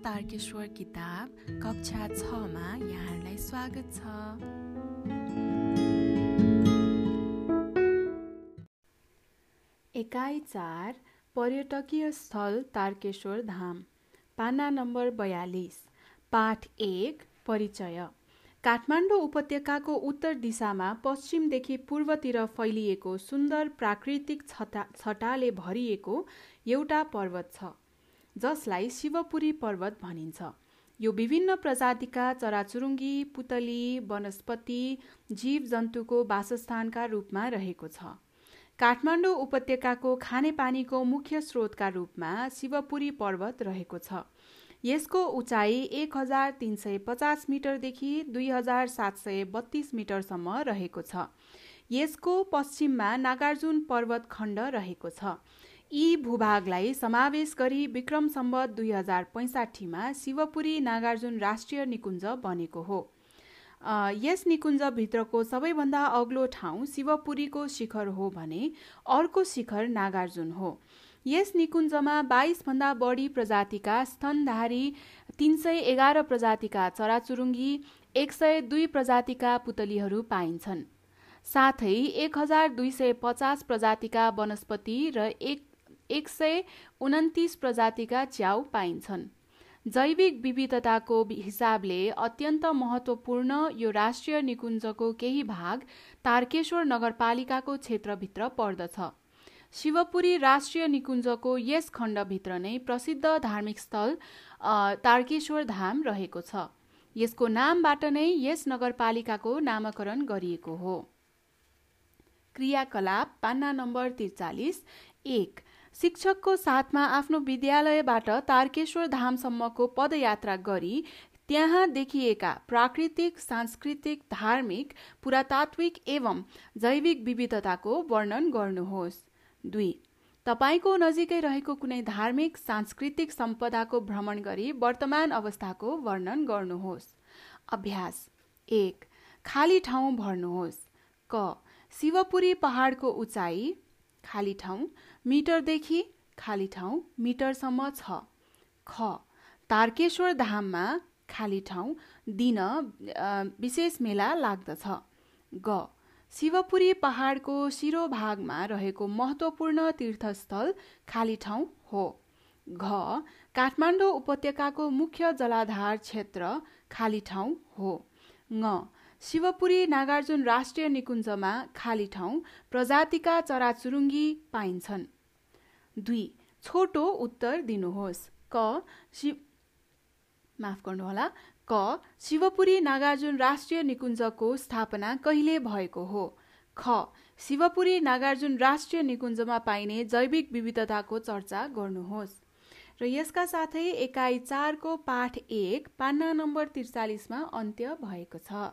तारकेश्वर किताब कक्षा छमा यहाँहरूलाई स्वागत छ। एकाइ चार पर्यटकीय स्थल तारकेश्वर धाम। पाना नम्बर बयालिस। पाठ एक परिचय। काठमाडौँ उपत्यकाको उत्तर दिशामा पश्चिमदेखि पूर्वतिर फैलिएको सुन्दर प्राकृतिक छटा छटाले भरिएको एउटा पर्वत छ। जसलाई शिवपुरी पर्वत भनिन्छ। यो विभिन्न प्रजातिका चराचुरुङ्गी पुतली वनस्पति जीव जन्तुको वासस्थानका रूपमा रहेको छ। काठमाडौँ उपत्यकाको खानेपानीको मुख्य स्रोतका रूपमा शिवपुरी पर्वत रहेको छ। यसको उचाइ एक हजार तिन सय पचास मिटरदेखि दुई हजार सात सय बत्तीस मिटरसम्म रहेको छ। यसको पश्चिममा नागार्जुन पर्वत खण्ड रहेको छ। यी भूभागलाई समावेश गरी विक्रम सम्बत दुई हजार पैँसाठीमा शिवपुरी नागार्जुन राष्ट्रिय निकुञ्ज बनेको हो। यस निकुञ्जभित्रको सबैभन्दा अग्लो ठाउँ शिवपुरीको शिखर हो भने अर्को शिखर नागार्जुन हो। यस निकुञ्जमा बाइसभन्दा बढी प्रजातिका स्तनधारी तिन सय एघार प्रजातिका चराचुरुङ्गी एक सय दुई प्रजातिका पुतलीहरू पाइन्छन्। साथै एक हजार दुई सय पचास प्रजातिका वनस्पति र एक एक सय उन्तिस प्रजातिका च्याउ पाइन्छन्। जैविक विविधताको हिसाबले अत्यन्त महत्त्वपूर्ण यो राष्ट्रिय निकुञ्जको केही भाग तारकेश्वर नगरपालिकाको क्षेत्रभित्र पर्दछ। शिवपुरी राष्ट्रिय निकुञ्जको यस खण्डभित्र नै प्रसिद्ध धार्मिक स्थल तारकेश्वर धाम रहेको छ। यसको नामबाट नै यस नगरपालिकाको नामाकरण गरिएको हो। क्रियाकलाप पान्ना नम्बर त्रिचालिस एक। शिक्षकको साथमा आफ्नो विद्यालयबाट तारकेश्वर धामसम्मको पदयात्रा गरी त्यहाँ देखिएका प्राकृतिक सांस्कृतिक धार्मिक पुरातात्विक एवं जैविक विविधताको वर्णन गर्नुहोस्। दुई। तपाईँको नजिकै रहेको कुनै धार्मिक सांस्कृतिक सम्पदाको भ्रमण गरी वर्तमान अवस्थाको वर्णन गर्नुहोस्। अभ्यास। एक। खाली ठाउँ भर्नुहोस्। क। शिवपुरी पहाडको उचाइ खाली ठाउँ मिटरदेखि खाली ठाउँ मिटरसम्म छ। ख तारकेश्वर धाममा खाली ठाउँ दिन विशेष मेला लाग्दछ। ग शिवपुरी पहाडको शिरोभागमा रहेको महत्त्वपूर्ण तीर्थस्थल खाली ठाउँ हो। घ काठमाडौँ उपत्यकाको मुख्य जलाधार क्षेत्र खाली ठाउँ हो। ङ शिवपुरी नागार्जुन राष्ट्रिय निकुञ्जमा खाली ठाउँ प्रजातिका चराचुरुङ्गी पाइन्छन्। दुई छोटो उत्तर दिनुहोस्। क शिव माफ गर्नुहोला। क शिवपुरी नागार्जुन राष्ट्रिय निकुञ्जको स्थापना कहिले भएको हो? ख शिवपुरी नागार्जुन राष्ट्रिय निकुञ्जमा पाइने जैविक विविधताको चर्चा गर्नुहोस्। र यसका साथै एकाइ चारको पाठ एक पान्ना नम्बर त्रिचालिसमा अन्त्य भएको छ।